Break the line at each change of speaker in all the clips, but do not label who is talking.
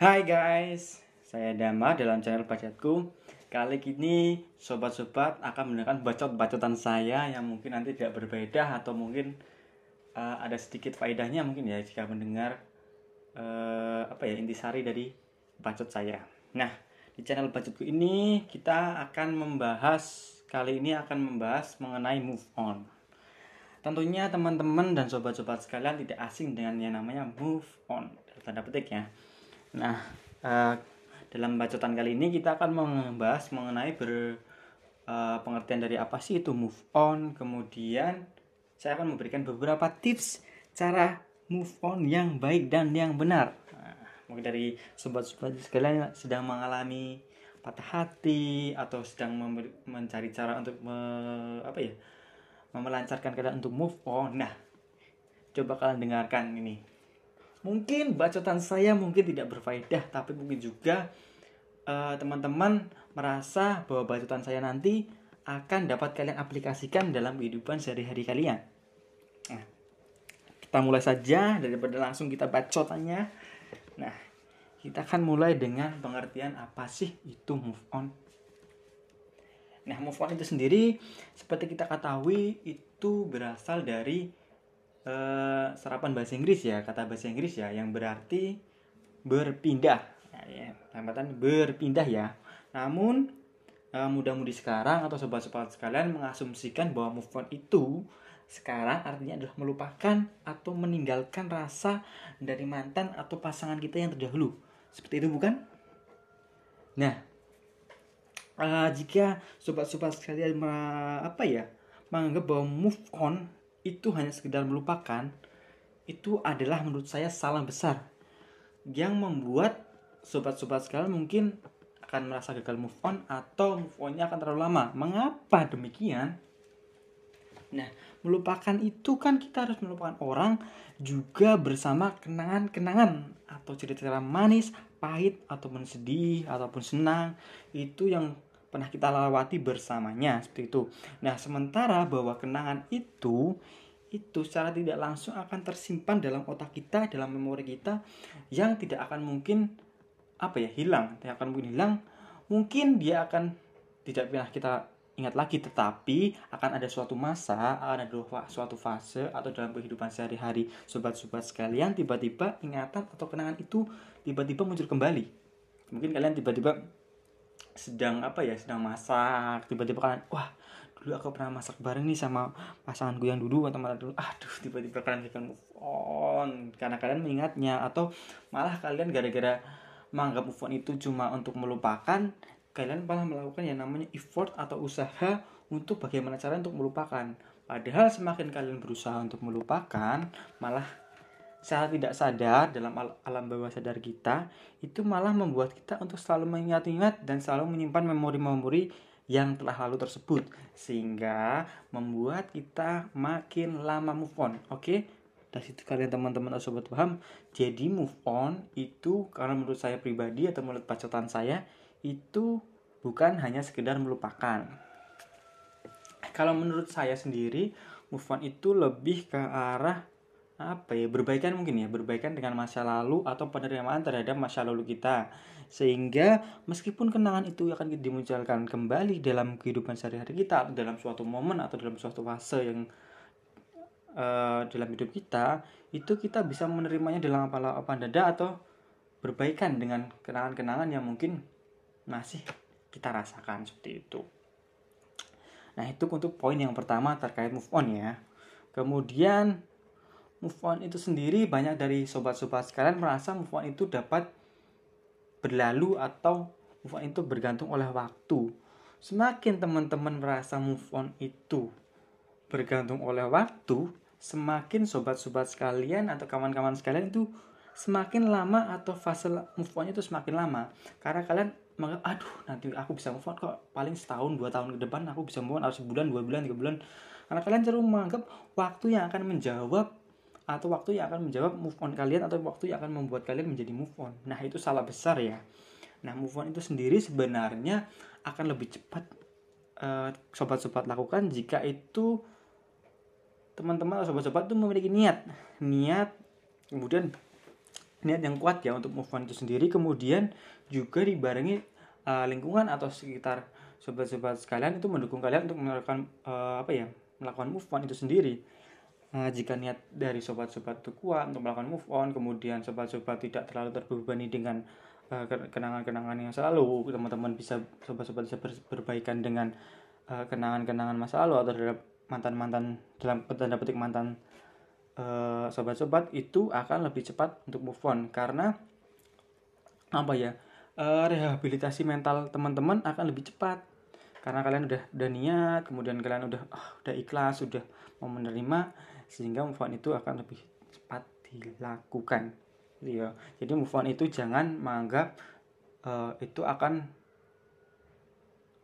Hai guys, saya Dama dalam channel Bacotku. Kali ini sobat-sobat akan mendengarkan bacot-bacotan saya yang mungkin nanti tidak berbeda atau mungkin uh, ada sedikit faedahnya mungkin ya jika mendengar uh, apa ya intisari dari bacot saya. Nah, di channel Bacotku ini kita akan membahas kali ini akan membahas mengenai move on. Tentunya teman-teman dan sobat-sobat sekalian tidak asing dengan yang namanya move on, tanda petik ya. Nah, uh, dalam bacotan kali ini kita akan membahas mengenai ber uh, pengertian dari apa sih itu move on. Kemudian saya akan memberikan beberapa tips cara move on yang baik dan yang benar. Nah, mungkin dari sobat-sobat sekalian sedang mengalami patah hati atau sedang mencari cara untuk me, apa ya memelancarkan keadaan untuk move on. Nah, coba kalian dengarkan ini mungkin bacotan saya mungkin tidak berfaedah tapi mungkin juga eh, teman-teman uh, merasa bahwa bacotan saya nanti akan dapat kalian aplikasikan dalam kehidupan sehari-hari kalian. Nah, kita mulai saja daripada langsung kita bacotannya. Nah, kita akan mulai dengan pengertian apa sih itu move on. Nah, move on itu sendiri seperti kita ketahui itu berasal dari uh, serapan bahasa Inggris ya kata bahasa Inggris ya yang berarti berpindah. Nah, ya tambatan berpindah ya. Namun uh, mudah-mudi sekarang atau sobat-sobat sekalian mengasumsikan bahwa move on itu sekarang artinya adalah melupakan atau meninggalkan rasa dari mantan atau pasangan kita yang terdahulu. Seperti itu bukan? Nah uh, jika sobat-sobat sekalian apa ya menganggap bahwa move on itu hanya sekedar melupakan itu adalah menurut saya salah besar yang membuat sobat-sobat sekalian mungkin akan merasa gagal move on atau move onnya akan terlalu lama. Mengapa demikian? Nah, melupakan itu kan kita harus melupakan orang juga bersama kenangan-kenangan atau cerita-cerita manis, pahit, ataupun sedih, ataupun senang. Itu yang pernah kita lewati bersamanya seperti itu. Nah, sementara bahwa kenangan itu itu secara tidak langsung akan tersimpan dalam otak kita, dalam memori kita yang tidak akan mungkin apa ya hilang, tidak akan mungkin hilang. Mungkin dia akan tidak pernah kita ingat lagi, tetapi akan ada suatu masa, akan ada suatu fase atau dalam kehidupan sehari-hari sobat-sobat sekalian tiba-tiba ingatan atau kenangan itu tiba-tiba muncul kembali. Mungkin kalian tiba-tiba sedang apa ya sedang masak. Tiba-tiba kalian wah dulu aku pernah masak bareng nih sama pasanganku yang dulu atau malah dulu. Aduh tiba-tiba kalian akan move on. Karena kalian mengingatnya atau malah kalian gara-gara menganggap move on itu cuma untuk melupakan kalian malah melakukan yang namanya effort atau usaha untuk bagaimana cara untuk melupakan. Padahal semakin kalian berusaha untuk melupakan malah secara tidak sadar dalam alam bawah sadar kita itu malah membuat kita untuk selalu mengingat-ingat dan selalu menyimpan memori-memori yang telah lalu tersebut sehingga membuat kita makin lama move on oke okay? dari situ kalian teman-teman atau sobat paham jadi move on itu karena menurut saya pribadi atau menurut bacotan saya itu bukan hanya sekedar melupakan kalau menurut saya sendiri move on itu lebih ke arah apa ya berbaikan mungkin ya berbaikan dengan masa lalu atau penerimaan terhadap masa lalu kita sehingga meskipun kenangan itu akan dimunculkan kembali dalam kehidupan sehari-hari kita dalam suatu momen atau dalam suatu fase yang uh, dalam hidup kita itu kita bisa menerimanya dalam apa apa dada atau berbaikan dengan kenangan-kenangan yang mungkin masih kita rasakan seperti itu. Nah, itu untuk poin yang pertama terkait move on ya. Kemudian move on itu sendiri banyak dari sobat-sobat sekalian merasa move on itu dapat berlalu atau move on itu bergantung oleh waktu. Semakin teman-teman merasa move on itu bergantung oleh waktu, semakin sobat-sobat sekalian atau kawan-kawan sekalian itu semakin lama atau fase move on itu semakin lama karena kalian menganggap aduh nanti aku bisa move on kok paling setahun dua tahun ke depan aku bisa move on harus sebulan dua bulan tiga bulan karena kalian cenderung menganggap waktu yang akan menjawab atau waktu yang akan menjawab move on kalian atau waktu yang akan membuat kalian menjadi move on. Nah, itu salah besar ya. Nah, move on itu sendiri sebenarnya akan lebih cepat eh, sobat-sobat lakukan jika itu teman-teman atau sobat-sobat itu memiliki niat. Niat kemudian niat yang kuat ya untuk move on itu sendiri kemudian juga dibarengi uh, lingkungan atau sekitar sobat-sobat sekalian itu mendukung kalian untuk melakukan uh, apa ya melakukan move on itu sendiri uh, jika niat dari sobat-sobat itu kuat untuk melakukan move on kemudian sobat-sobat tidak terlalu terbebani dengan uh, kenangan-kenangan yang selalu teman-teman bisa sobat-sobat bisa ber berbaikan dengan kenangan-kenangan uh, masa lalu atau terhadap mantan-mantan dalam tanda petik mantan Eh, sobat-sobat itu akan lebih cepat untuk move on. Karena apa ya uh, rehabilitasi mental teman-teman akan lebih cepat. Karena kalian udah udah niat kemudian kalian udah oh, udah ikhlas sudah mau menerima sehingga move on itu akan lebih cepat dilakukan ya jadi move on itu jangan menganggap uh, itu akan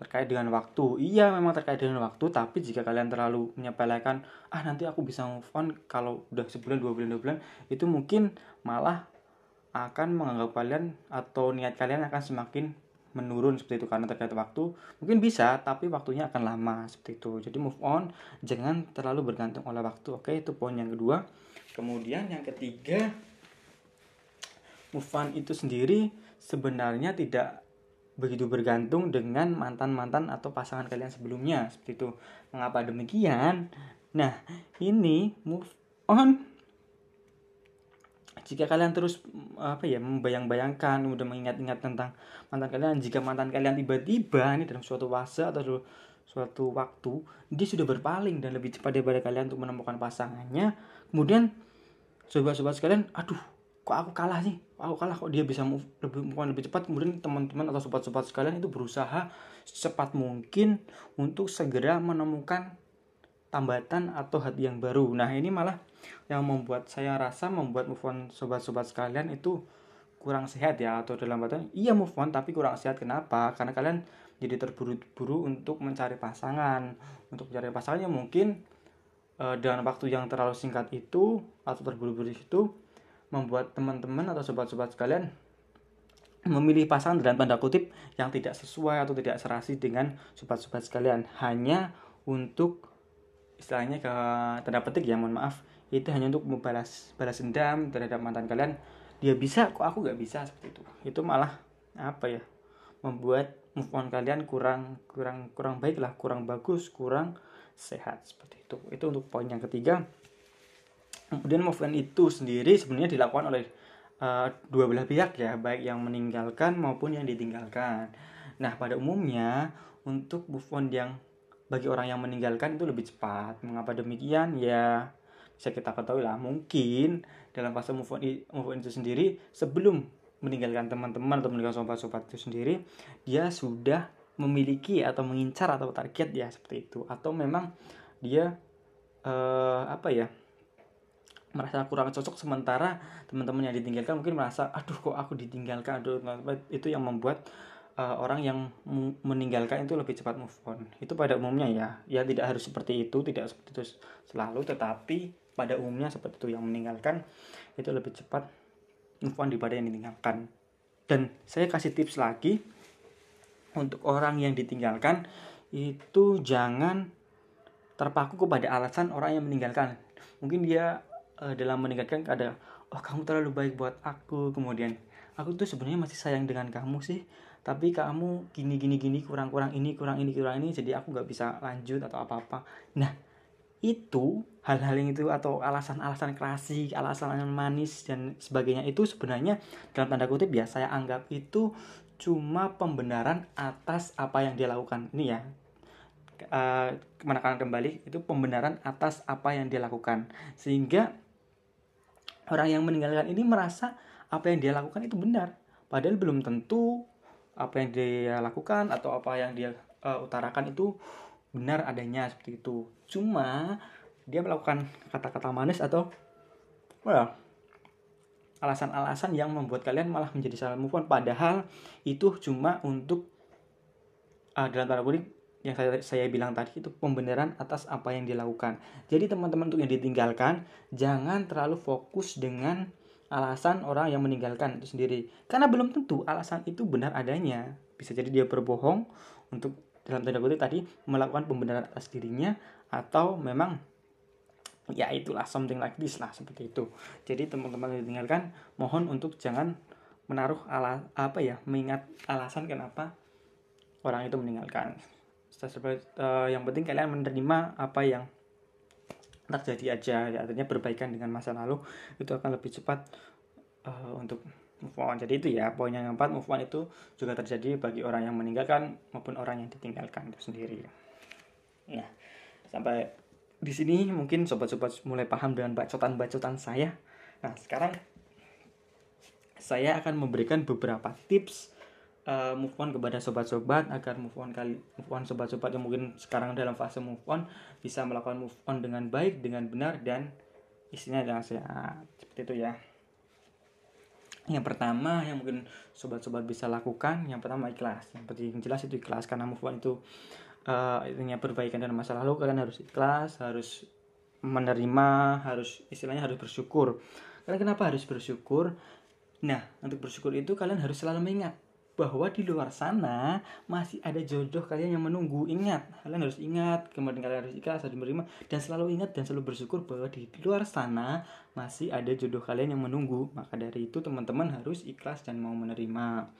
terkait dengan waktu. Iya memang terkait dengan waktu, tapi jika kalian terlalu menyepelekan, ah nanti aku bisa move on kalau udah sebulan, dua bulan, dua bulan, itu mungkin malah akan menganggap kalian atau niat kalian akan semakin menurun seperti itu karena terkait waktu mungkin bisa tapi waktunya akan lama seperti itu jadi move on jangan terlalu bergantung oleh waktu oke itu poin yang kedua kemudian yang ketiga move on itu sendiri sebenarnya tidak begitu bergantung dengan mantan-mantan atau pasangan kalian sebelumnya seperti itu. Mengapa demikian? Nah, ini move on jika kalian terus apa ya membayang-bayangkan udah mengingat-ingat tentang mantan kalian jika mantan kalian tiba-tiba ini dalam suatu fase atau suatu waktu dia sudah berpaling dan lebih cepat daripada kalian untuk menemukan pasangannya kemudian sobat-sobat sekalian aduh kok aku kalah sih? Aku kalah kok dia bisa move lebih move lebih cepat? Kemudian teman-teman atau sobat-sobat sekalian itu berusaha secepat mungkin untuk segera menemukan tambatan atau hati yang baru. Nah ini malah yang membuat saya rasa membuat move on sobat-sobat sekalian itu kurang sehat ya atau dalam artian iya move on tapi kurang sehat. Kenapa? Karena kalian jadi terburu-buru untuk mencari pasangan. Untuk mencari pasangannya mungkin uh, dengan waktu yang terlalu singkat itu atau terburu-buru itu membuat teman-teman atau sobat-sobat sekalian memilih pasangan dalam tanda kutip yang tidak sesuai atau tidak serasi dengan sobat-sobat sekalian. Hanya untuk istilahnya ke tanda petik ya mohon maaf. Itu hanya untuk membalas balas dendam terhadap mantan kalian. Dia bisa kok aku nggak bisa seperti itu? Itu malah apa ya membuat move on kalian kurang kurang kurang baik lah kurang bagus kurang sehat seperti itu. Itu untuk poin yang ketiga. Kemudian movement itu sendiri sebenarnya dilakukan oleh uh, dua belah pihak ya, baik yang meninggalkan maupun yang ditinggalkan. Nah, pada umumnya untuk move on yang bagi orang yang meninggalkan itu lebih cepat. Mengapa demikian? Ya bisa kita ketahui lah mungkin dalam fase move on, move on itu sendiri sebelum meninggalkan teman-teman atau meninggalkan sobat-sobat itu sendiri dia sudah memiliki atau mengincar atau target ya seperti itu atau memang dia uh, apa ya merasa kurang cocok sementara teman-teman yang ditinggalkan mungkin merasa aduh kok aku ditinggalkan aduh itu yang membuat uh, orang yang meninggalkan itu lebih cepat move on. Itu pada umumnya ya. Ya tidak harus seperti itu tidak seperti itu selalu tetapi pada umumnya seperti itu. Yang meninggalkan itu lebih cepat move on daripada yang ditinggalkan. Dan saya kasih tips lagi untuk orang yang ditinggalkan itu jangan terpaku kepada alasan orang yang meninggalkan. Mungkin dia uh, dalam meninggalkan ada oh kamu terlalu baik buat aku. Kemudian aku tuh sebenarnya masih sayang dengan kamu sih. Tapi kamu gini gini gini kurang kurang ini kurang ini kurang ini jadi aku nggak bisa lanjut atau apa apa nah itu hal-hal yang itu atau alasan-alasan klasik, alasan manis dan sebagainya itu sebenarnya dalam tanda kutip ya saya anggap itu cuma pembenaran atas apa yang dia lakukan. Ini ya uh, menekan kembali itu pembenaran atas apa yang dia lakukan. Sehingga orang yang meninggalkan ini merasa apa yang dia lakukan itu benar. Padahal belum tentu apa yang dia lakukan atau apa yang dia uh, utarakan itu benar adanya seperti itu. Cuma dia melakukan kata-kata manis atau well, alasan-alasan yang membuat kalian malah menjadi salah move on. Padahal itu cuma untuk uh, dalam tanda kutip yang saya, saya bilang tadi itu pembenaran atas apa yang dilakukan. Jadi teman-teman untuk yang ditinggalkan jangan terlalu fokus dengan alasan orang yang meninggalkan itu sendiri. Karena belum tentu alasan itu benar adanya. Bisa jadi dia berbohong untuk dalam tanda kutip tadi melakukan pembenaran atas dirinya atau memang ya itulah something like this lah seperti itu jadi teman-teman yang ditinggalkan mohon untuk jangan menaruh ala apa ya mengingat alasan kenapa orang itu meninggalkan uh, yang penting kalian menerima apa yang terjadi aja. Ya artinya berbaikan dengan masa lalu itu akan lebih cepat uh, untuk move on. Jadi itu ya poin yang keempat move on itu juga terjadi bagi orang yang meninggalkan maupun orang yang ditinggalkan itu sendiri. Nah sampai di sini mungkin sobat-sobat mulai paham dengan bacotan-bacotan saya. Nah sekarang saya akan memberikan beberapa tips uh, move on kepada sobat-sobat agar move on kali move on sobat-sobat yang mungkin sekarang dalam fase move on bisa melakukan move on dengan baik dengan benar dan isinya dengan sehat. Seperti itu ya. Yang pertama yang mungkin sobat-sobat bisa lakukan yang pertama ikhlas. Yang penting jelas itu ikhlas karena move on itu uh, perbaikan dalam masa lalu kalian harus ikhlas harus menerima harus istilahnya harus bersyukur. Kalian kenapa harus bersyukur? Nah untuk bersyukur itu kalian harus selalu mengingat bahwa di luar sana masih ada jodoh kalian yang menunggu. Ingat, kalian harus ingat, kemudian kalian harus ikhlas, harus menerima, dan selalu ingat dan selalu bersyukur bahwa di luar sana masih ada jodoh kalian yang menunggu. Maka dari itu teman-teman harus ikhlas dan mau menerima.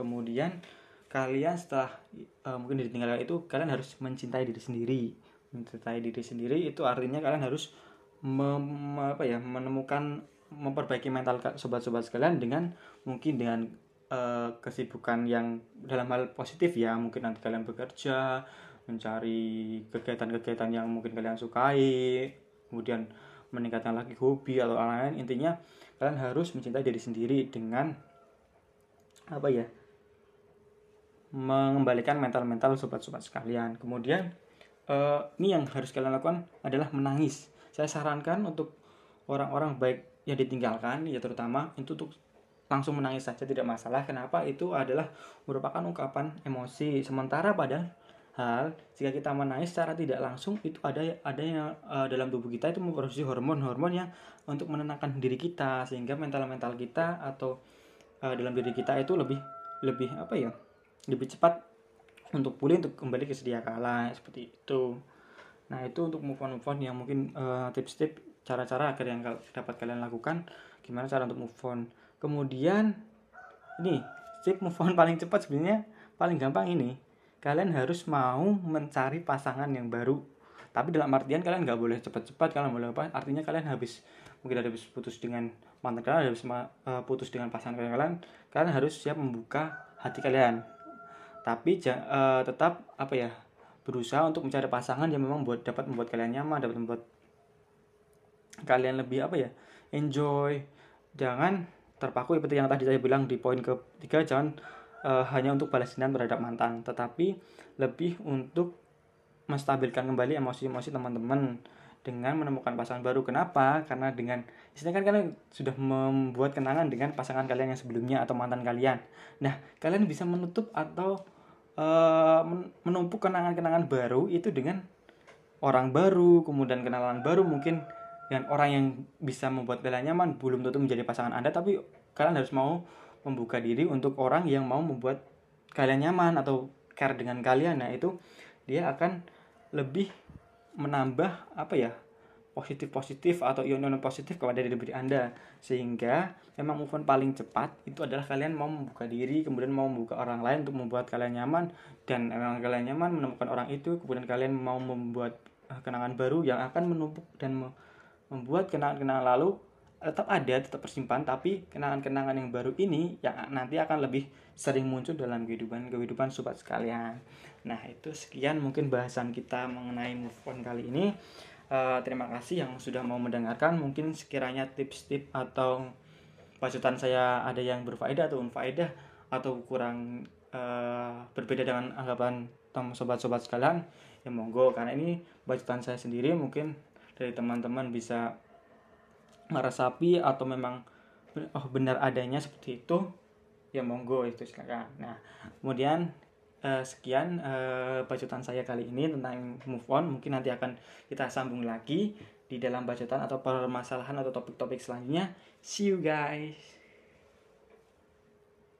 Kemudian kalian setelah uh, mungkin ditinggalkan itu kalian harus mencintai diri sendiri. Mencintai diri sendiri itu artinya kalian harus mem, apa ya menemukan memperbaiki mental sobat-sobat sekalian dengan mungkin dengan uh, kesibukan yang dalam hal positif ya mungkin nanti kalian bekerja mencari kegiatan-kegiatan yang mungkin kalian sukai kemudian meningkatkan lagi hobi atau lain-lain intinya kalian harus mencintai diri sendiri dengan apa ya mengembalikan mental-mental sobat-sobat sekalian. Kemudian uh, ini yang harus kalian lakukan adalah menangis. Saya sarankan untuk orang-orang baik yang ditinggalkan ya terutama itu untuk langsung menangis saja tidak masalah. Kenapa? Itu adalah merupakan ungkapan emosi. Sementara pada hal jika kita menangis secara tidak langsung itu ada ada yang uh, dalam tubuh kita itu memproduksi hormon-hormon yang untuk menenangkan diri kita sehingga mental-mental kita atau uh, dalam diri kita itu lebih lebih apa ya lebih cepat untuk pulih untuk kembali ke sedia kala seperti itu. Nah itu untuk move on move on yang mungkin uh, tips-tips cara-cara agar yang dapat kalian lakukan gimana cara untuk move on kemudian ini tip move on paling cepat sebenarnya paling gampang ini. Kalian harus mau mencari pasangan yang baru. Tapi dalam artian kalian nggak boleh cepat-cepat kalian boleh apa artinya kalian habis mungkin ada habis putus dengan mantan kalian habis uh, putus dengan pasangan kalian kalian kalian harus siap membuka hati kalian. Tapi uh, tetap apa ya berusaha untuk mencari pasangan yang memang buat dapat membuat kalian nyaman dapat membuat kalian lebih apa ya enjoy. Jangan terpaku seperti yang tadi saya bilang di poin ketiga jangan uh, hanya untuk balas dendam terhadap mantan tetapi lebih untuk menstabilkan kembali emosi-emosi teman-teman dengan menemukan pasangan baru. Kenapa? Karena dengan istilahnya kan kalian sudah membuat kenangan dengan pasangan kalian yang sebelumnya atau mantan kalian. Nah kalian bisa menutup atau uh, menumpuk kenangan-kenangan baru itu dengan orang baru kemudian kenalan baru mungkin dan orang yang bisa membuat kalian nyaman belum tentu menjadi pasangan Anda tapi kalian harus mau membuka diri untuk orang yang mau membuat kalian nyaman atau care dengan kalian. Nah itu dia akan lebih menambah apa ya positif positif atau ion-ion positif kepada diri diri anda. Sehingga memang move on paling cepat itu adalah kalian mau membuka diri kemudian mau membuka orang lain untuk membuat kalian nyaman. Dan memang kalian nyaman menemukan orang itu kemudian kalian mau membuat eh, kenangan baru yang akan menumpuk dan membuat kenangan-kenangan lalu tetap ada, tetap tersimpan, tapi kenangan-kenangan yang baru ini yang nanti akan lebih sering muncul dalam kehidupan kehidupan sobat sekalian. Nah itu sekian mungkin bahasan kita mengenai move on kali ini. Uh, terima kasih yang sudah mau mendengarkan. Mungkin sekiranya tips-tips atau bacotan saya ada yang berfaedah atau unfaedah atau kurang uh, berbeda dengan anggapan sobat-sobat sekalian, ya monggo karena ini bacotan saya sendiri mungkin dari teman-teman bisa meresapi atau memang oh benar adanya seperti itu ya monggo itu silakan. Nah kemudian uh, sekian uh, bacotan saya kali ini tentang move on. Mungkin nanti akan kita sambung lagi di dalam bacotan atau permasalahan atau topik-topik selanjutnya. See you guys